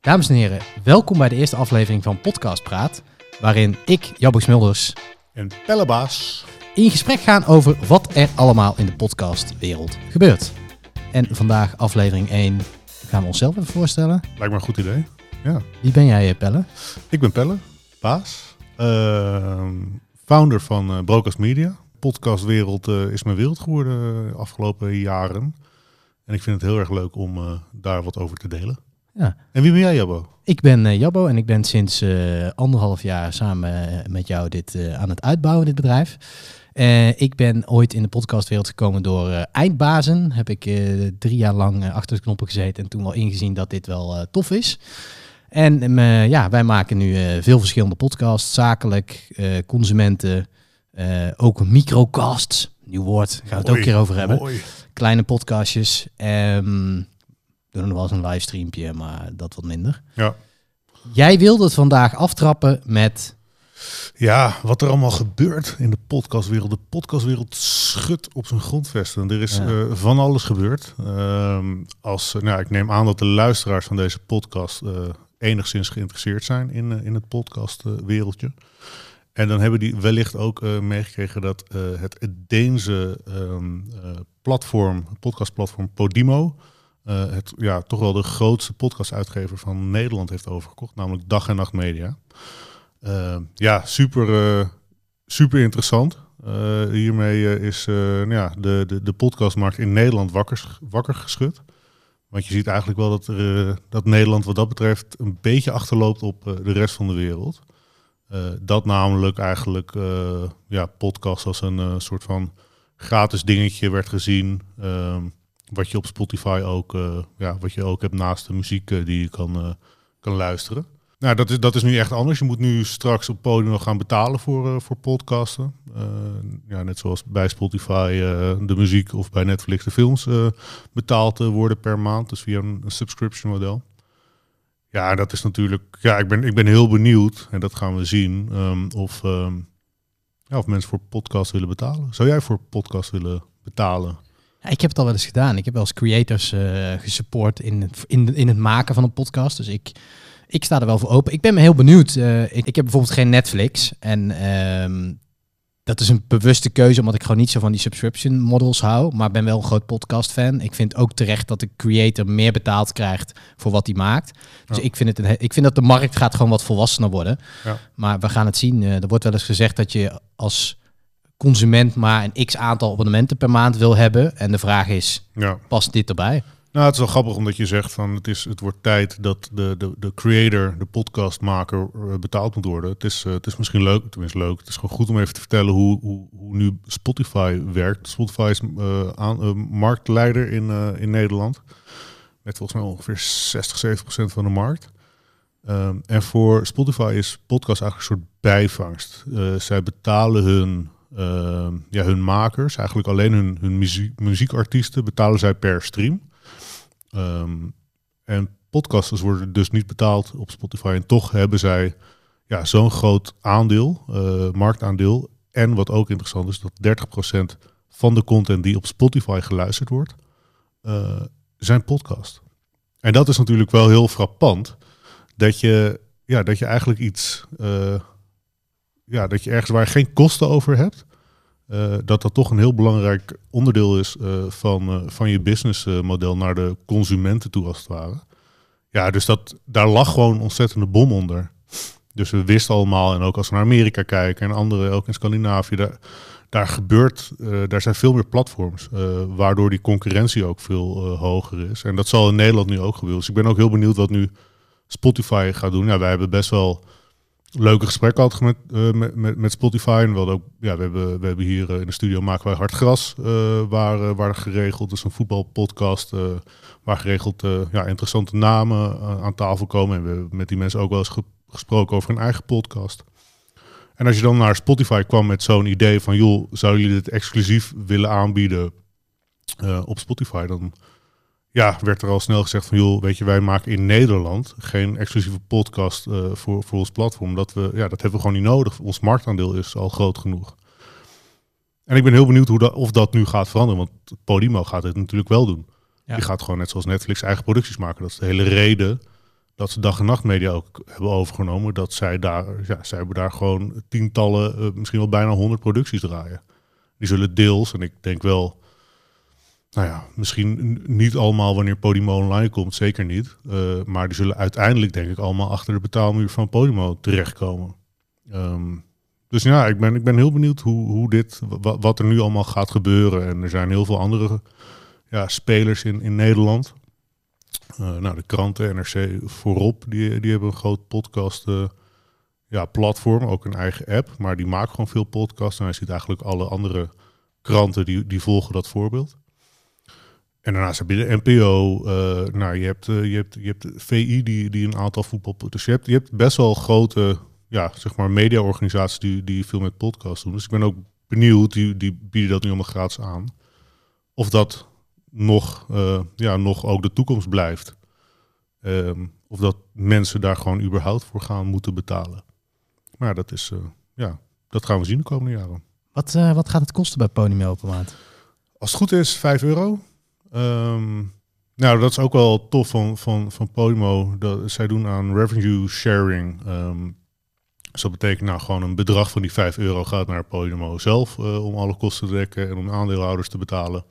Dames en heren, welkom bij de eerste aflevering van Podcast Praat, waarin ik, Jabbo Smulders, En Pellebaas. in gesprek gaan over wat er allemaal in de podcastwereld gebeurt. En vandaag aflevering 1 gaan we onszelf even voorstellen. Lijkt me een goed idee. Ja. Wie ben jij, eh, Pelle? Ik ben Pelle, Baas. Ehm, founder van eh Brokers Media. Podcastwereld eh, is mijn wereld geworden de afgelopen jaren. En ik vind het heel erg leuk om daar wat over te delen. Ja. En wie ben jij, Jabbo? Ik ben eh, Jabbo en ik ben sinds eh, anderhalf jaar samen eh, met jou dit aan het uitbouwen, dit bedrijf. Ik ben ooit in de podcastwereld gekomen door Eindbazen. Heb ik drie jaar lang achter de knoppen gezeten en toen wel ingezien dat dit wel tof is. En ja, wij maken nu veel verschillende podcasts, zakelijk, consumenten, ook microcasts. Nieuw woord, gaan we het ook een keer over hebben Mooi. kleine podcastjes. Um, doen nog wel eens een livestreampje, maar dat wat minder. Ja. Jij wilde het vandaag aftrappen met... Ja, wat er allemaal gebeurt in de podcastwereld. De podcastwereld schudt op zijn grondvesten. Er is Ja. eh, van alles gebeurd. Ehm, als, eh, nou, ik neem aan dat de luisteraars van deze podcast eh, enigszins geïnteresseerd zijn in, in het podcastwereldje. en dan hebben die wellicht ook meegekregen dat het Deense ehm, eh, platform, podcastplatform Podimo, het ja, toch wel de grootste podcastuitgever van Nederland heeft overgekocht, namelijk Dag en Nacht Media. Uh, ja, super, uh, super interessant. Hiermee is nou ja, de, de, de podcastmarkt in Nederland wakker, wakker geschud. Want je ziet eigenlijk wel dat, er, dat Nederland wat dat betreft een beetje achterloopt op de rest van de wereld. Dat namelijk eigenlijk ja, podcast als een soort van gratis dingetje werd gezien. ehm, wat je op Spotify ook, ja, wat je ook hebt naast de muziek die je kan, kan luisteren. Nou, dat is, dat is nu echt anders. Je moet nu straks op podium gaan betalen voor, voor podcasten. Ja, net zoals bij Spotify de muziek of bij Netflix de films betaald worden per maand. Dus via een, subscription model. Ja, dat is natuurlijk... Ja, ik ben, ik ben heel benieuwd, en dat gaan we zien, um, of, um, ja, of mensen voor podcast willen betalen. Zou jij voor podcast willen betalen? Ik heb het al wel eens gedaan. Ik heb wel eens creators uh, gesupport in het, in, in het maken van een podcast. Dus ik ik sta er wel voor open. Ik ben me heel benieuwd. Uh, ik, ik, heb bijvoorbeeld geen Netflix. En um, dat is een bewuste keuze, omdat ik gewoon niet zo van die subscription models hou. Maar ben wel een groot podcast fan. Ik vind ook terecht dat de creator meer betaald krijgt voor wat hij maakt. Dus ja. ik, vind het een, ik vind dat de markt gaat gewoon wat volwassener worden. Ja. Maar we gaan het zien. Uh, er wordt wel eens gezegd dat je als consument maar een x aantal abonnementen per maand wil hebben. En de vraag is, ja. past dit erbij? Nou, het is wel grappig omdat je zegt van het, is, het wordt tijd dat de, de, de creator, de podcastmaker uh, betaald moet worden. Het is, uh, het is misschien leuk, tenminste leuk. Het is gewoon goed om even te vertellen hoe, hoe, hoe nu Spotify werkt. Spotify is uh, aan, marktleider in, in Nederland. Met volgens mij ongeveer 60, 70 procent van de markt. Um, en voor Spotify is podcast eigenlijk een soort bijvangst. zij betalen hun, ja, hun makers, eigenlijk alleen hun, hun muziek, muziekartiesten, betalen zij per stream. Um, en podcasters worden dus niet betaald op Spotify. En toch hebben zij ja, zo'n groot aandeel, uh, marktaandeel. En wat ook interessant is, dat 30% van de content die op Spotify geluisterd wordt, uh, zijn podcast. En dat is natuurlijk wel heel frappant. Dat je, ja, dat je eigenlijk iets, uh, ja, dat je ergens waar je geen kosten over hebt, uh, dat dat toch een heel belangrijk onderdeel is uh, van, uh, van je businessmodel naar de consumenten toe, als het ware. Ja, dus dat, daar lag gewoon een ontzettende bom onder. Dus we wisten allemaal, en ook als we naar Amerika kijken en andere, ook in Scandinavië, daar, daar gebeurt, daar zijn veel meer platforms, waardoor die concurrentie ook veel hoger is. En dat zal in Nederland nu ook gebeuren. Dus ik ben ook heel benieuwd wat nu Spotify gaat doen. Ja, wij hebben best wel leuke gesprekken gehad met, uh, met, met, met, Spotify. En we, ook, ja, we, hebben, we hebben hier uh, in de studio maken wij hard gras, uh, waar, waar geregeld. Dus een voetbalpodcast waar geregeld ja, interessante namen aan tafel komen. En we hebben met die mensen ook wel eens ge gesproken over hun eigen podcast. En als je dan naar Spotify kwam met zo'n idee van... joh, zouden jullie dit exclusief willen aanbieden op Spotify... dan ja, werd er al snel gezegd van joh, weet je, wij maken in Nederland geen exclusieve podcast uh, voor, voor ons platform. Dat, we, ja, dat hebben we gewoon niet nodig. Ons marktaandeel is al groot genoeg. En ik ben heel benieuwd hoe dat, of dat nu gaat veranderen. Want Podimo gaat het natuurlijk wel doen. Ja. Die gaat gewoon net zoals Netflix eigen producties maken. Dat is de hele reden dat ze dag en nacht media ook hebben overgenomen. Dat zij daar, ja, zij hebben daar gewoon tientallen, eh, misschien wel bijna honderd producties draaien. Die zullen deels, en ik denk wel, nou ja, misschien niet allemaal wanneer Podimo online komt, zeker niet. Uh, maar die zullen uiteindelijk, denk ik, allemaal achter de betaalmuur van Podimo terechtkomen. Um, dus ja, ik ben, ik ben heel benieuwd hoe, hoe dit, wat, er nu allemaal gaat gebeuren. En er zijn heel veel andere ja, spelers in, in Nederland. Uh, nou, de kranten, NRC voorop, die, die hebben een groot podcast uh, ja, platform, ook een eigen app. Maar die maken gewoon veel podcasts. En hij ziet eigenlijk alle andere kranten die, die volgen dat voorbeeld. En daarnaast heb je de NPO, uh, nou, je hebt, je hebt, je hebt de VI die, die een aantal voetbal... Dus je hebt, je hebt best wel grote ja, zeg maar mediaorganisaties die, die veel met podcasts doen. Dus ik ben ook benieuwd, die, die bieden dat nu allemaal gratis aan. Of dat nog, uh, ja, nog ook de toekomst blijft. Um, of dat mensen daar gewoon überhaupt voor gaan moeten betalen. Maar dat is, ja, dat gaan we zien de komende jaren. Wat, wat gaat het kosten bij Podimo per maand? Als het goed is, 5 euro. Um, nou, dat is ook wel tof van, van, van Podimo. Dat, zij doen aan revenue sharing. Um, dus dat betekent nou gewoon een bedrag van die 5 euro gaat naar Podimo zelf uh, om alle kosten te dekken en om aandeelhouders te betalen.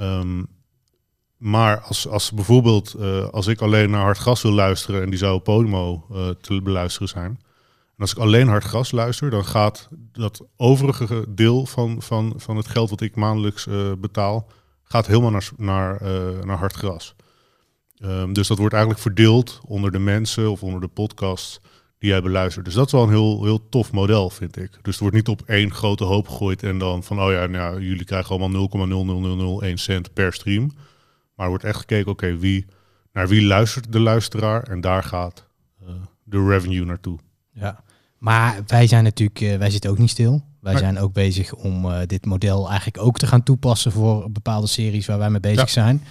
Um, maar als, als bijvoorbeeld, uh, als ik alleen naar hard gas wil luisteren en die zou Podimo uh, te beluisteren zijn. En als ik alleen hard gas luister, dan gaat dat overige deel van, van, van het geld wat ik maandelijks betaal, gaat helemaal naar, naar, naar hard gras. Um, dus dat wordt eigenlijk verdeeld onder de mensen of onder de podcasts die jij beluistert. Dus dat is wel een heel, heel tof model, vind ik. Dus het wordt niet op één grote hoop gegooid en dan van, oh ja, nou, jullie krijgen allemaal 0,00001 cent per stream. Maar er wordt echt gekeken, oké, wie, naar wie luistert de luisteraar en daar gaat uh, de revenue naartoe. Ja, maar wij zijn natuurlijk, uh, wij zitten ook niet stil. Wij maar, zijn ook bezig om uh, dit model eigenlijk ook te gaan toepassen voor bepaalde series waar wij mee bezig ja. zijn.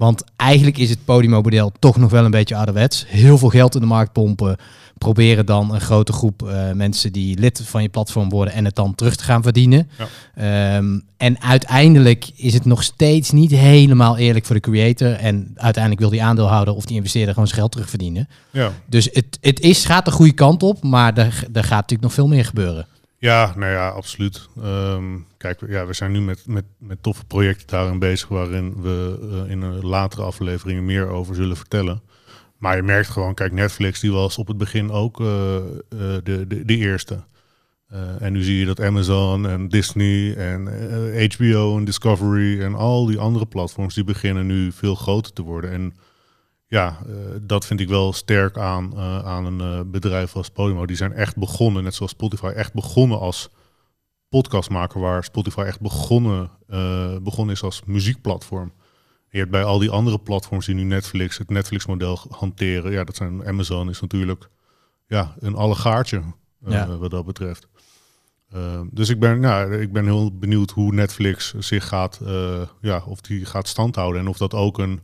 Want eigenlijk is het Podimo-model toch nog wel een beetje ouderwets. Heel veel geld in de markt pompen. Proberen dan een grote groep uh, mensen die lid van je platform worden en het dan terug te gaan verdienen. Ja. Um, en uiteindelijk is het nog steeds niet helemaal eerlijk voor de creator. En uiteindelijk wil die aandeelhouder of die investeerder gewoon zijn geld terugverdienen. Ja. Dus het, het is, gaat de goede kant op, maar er, er gaat natuurlijk nog veel meer gebeuren. Ja, nou ja, absoluut. Um, kijk, ja, we zijn nu met, met, met toffe projecten daarin bezig waarin we uh, in een latere afleveringen meer over zullen vertellen. Maar je merkt gewoon, kijk, Netflix die was op het begin ook uh, uh, de, de, de eerste. en nu zie je dat Amazon en Disney en HBO en Discovery en al die andere platforms die beginnen nu veel groter te worden. En ja, uh, dat vind ik wel sterk aan, uh, aan een uh, bedrijf als Podimo. Die zijn echt begonnen, net zoals Spotify, echt begonnen als podcastmaker, waar Spotify echt begonnen, begonnen is als muziekplatform. Je hebt bij al die andere platforms die nu Netflix, het Netflix-model hanteren, ja, dat zijn Amazon is natuurlijk ja, een allegaartje ja. wat dat betreft. dus ik ben, nou, ik ben heel benieuwd hoe Netflix zich gaat, ja, of die gaat standhouden en of dat ook een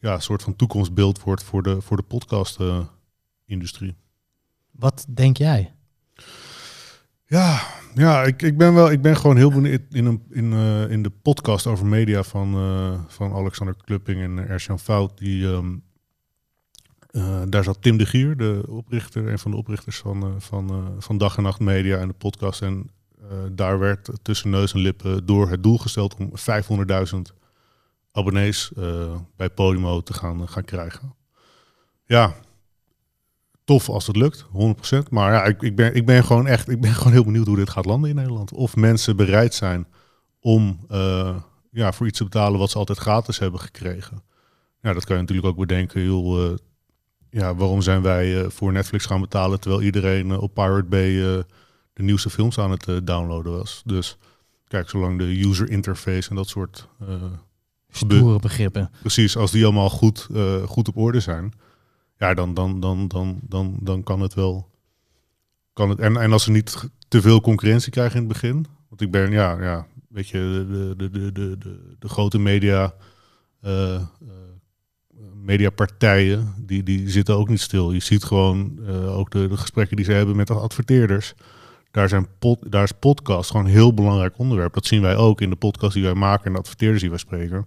ja, een soort van toekomstbeeld wordt voor de, voor de podcast-industrie. Wat denk jij? Ja, ja ik, ik, ben wel, ik ben gewoon heel benieuwd in, een, in, uh, in de podcast over media van, uh, van Alexander Klupping en Ersan Fout. Die, um, uh, daar zat Tim de Gier, de oprichter, een van de oprichters van, van, van Dag en Nacht Media en de podcast. En daar werd tussen neus en lippen door het doel gesteld om 500.000 abonnees uh, bij Podimo te gaan, gaan krijgen. Ja, tof als het lukt, 100%. Maar ja, ik, ik, ben, ik ben gewoon echt, ik ben gewoon heel benieuwd hoe dit gaat landen in Nederland. Of mensen bereid zijn om uh, ja, voor iets te betalen wat ze altijd gratis hebben gekregen. Ja, dat kan je natuurlijk ook bedenken. Joh, ja, waarom zijn wij voor Netflix gaan betalen terwijl iedereen op Pirate Bay de nieuwste films aan het downloaden was. Dus kijk, zolang de user interface en dat soort Stoere begrippen. Precies, als die allemaal goed, uh, goed op orde zijn, ja, dan, dan, dan, dan, dan, dan kan het wel. Kan het, en, en als ze niet te veel concurrentie krijgen in het begin. Want ik ben, ja, ja weet je, de, de, de, de, de, de grote media. Uh, mediapartijen, die, die zitten ook niet stil. Je ziet gewoon uh, ook de, de gesprekken die ze hebben met de adverteerders. Daar, zijn pod, daar is podcast gewoon een heel belangrijk onderwerp. Dat zien wij ook in de podcast die wij maken en de adverteerders die wij spreken.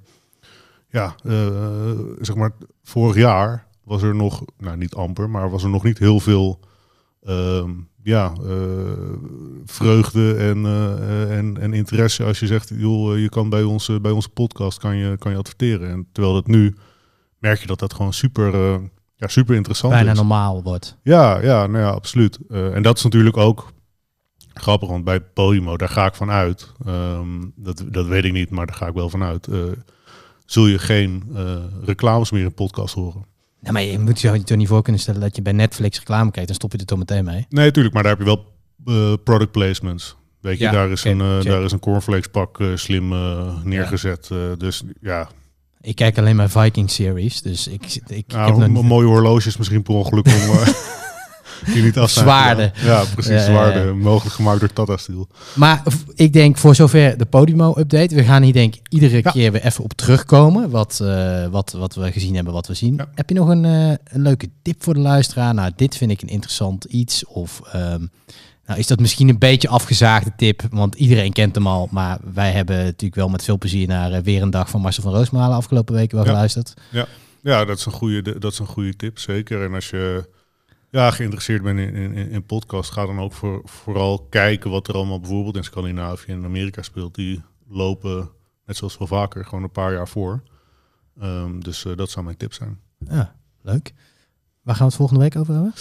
Ja, uh, zeg maar, vorig jaar was er nog, nou niet amper, maar was er nog niet heel veel ehm, ja, eh, vreugde en, eh, en, en interesse als je zegt, joh, je kan bij onze, bij onze podcast kan je, kan je adverteren. En terwijl dat nu merk je dat dat gewoon super, eh, ja, super interessant Bijna is. normaal wordt. Ja, ja, nou ja, absoluut. Eh, en dat is natuurlijk ook grappig, want bij Podimo, daar ga ik van uit. Ehm, dat, dat weet ik niet, maar daar ga ik wel van uit. Eh, zul je geen eh, reclames meer in podcast horen? Nou, maar je moet je toch niet voor kunnen stellen dat je bij Netflix reclame kijkt. Dan stop je er toch meteen mee. Nee, natuurlijk, maar daar heb je wel eh, product placements. Weet je, Ja, daar, is een, daar is een cornflakes pak slim neergezet. Dus ja, Ik kijk alleen maar Viking series, dus ik, ik, nou, heb nog een mooie horloges misschien per ongeluk om... die niet Zwaarden. Ja, precies, Ja, ja, ja. Mogelijk gemaakt door Tata Steel. Maar ik denk voor zover de Podimo-update. We gaan hier denk ik iedere Ja. keer weer even op terugkomen. Wat, eh, wat, wat we gezien hebben, wat we zien. Ja. Heb je nog een, eh, een leuke tip voor de luisteraar? Nou, dit vind ik een interessant iets. Of ehm, nou, is dat misschien een beetje afgezaagde tip? Want iedereen kent hem al. Maar wij hebben natuurlijk wel met veel plezier naar eh, Weer een Dag van Marcel van Roosmalen afgelopen weken wel Ja. geluisterd. Ja, dat is een goede, dat is een goede tip, zeker. En als je ja, geïnteresseerd bent in, in, in podcast, ga dan ook voor, vooral kijken wat er allemaal bijvoorbeeld in Scandinavië en Amerika speelt. Die lopen, net zoals wel vaker, gewoon een paar jaar voor. Ehm, dus eh, dat zou mijn tip zijn. Ja, leuk. Waar gaan we het volgende week over hebben?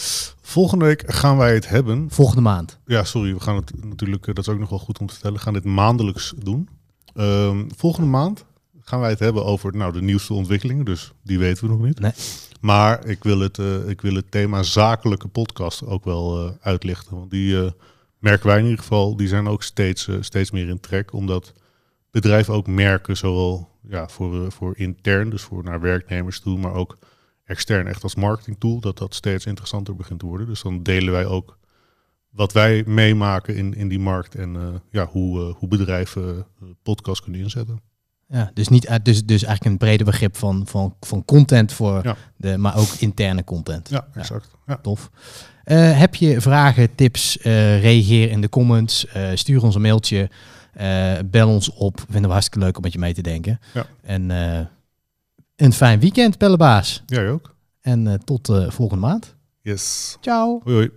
Volgende week gaan wij het hebben. Volgende maand. Ja, sorry, we gaan het natuurlijk, eh, dat is ook nog wel goed om te vertellen, we gaan dit maandelijks doen. Ehm, volgende maand gaan wij het hebben over nou, de nieuwste ontwikkelingen, dus die weten we nog niet. Nee. Maar ik wil, het, eh, ik wil het thema zakelijke podcast ook wel eh, uitlichten. Want die eh, merken wij in ieder geval, die zijn ook steeds, steeds meer in trek. Omdat bedrijven ook merken, zowel ja, voor, voor intern, dus voor naar werknemers toe, maar ook extern, echt als marketingtool, dat dat steeds interessanter begint te worden. Dus dan delen wij ook wat wij meemaken in, in die markt en ja, hoe, hoe bedrijven podcast kunnen inzetten. Ja, dus, niet, dus, dus eigenlijk een breder begrip van, van, van content voor Ja. de, maar ook interne content. Ja, exact. Ja. Tof. Eh, heb je vragen, tips, eh, reageer in de comments. eh, stuur ons een mailtje. bel ons op. Vinden we hartstikke leuk om met je mee te denken. Ja. En een fijn weekend, Pellebaas. Jij ook? En tot volgende maand. Yes. Ciao. Hoi hoi.